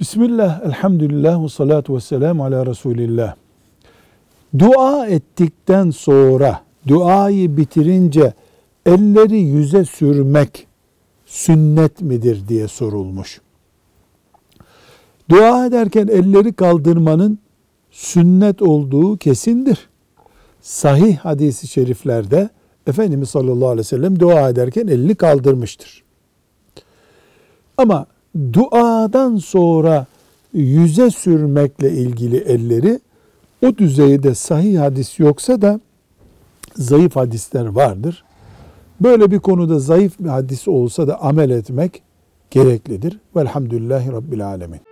Bismillah, elhamdülillah ve salatu ve selamu ala Resulillah. Dua ettikten sonra, duayı bitirince elleri yüze sürmek sünnet midir diye sorulmuş. Dua ederken elleri kaldırmanın sünnet olduğu kesindir. Sahih hadisi şeriflerde Efendimiz sallallahu aleyhi ve sellem dua ederken elini kaldırmıştır. Ama duadan sonra yüze sürmekle ilgili elleri o düzeyde sahih hadis yoksa da zayıf hadisler vardır. Böyle bir konuda zayıf bir hadis olsa da amel etmek gereklidir. Velhamdülillahi Rabbil Alemin.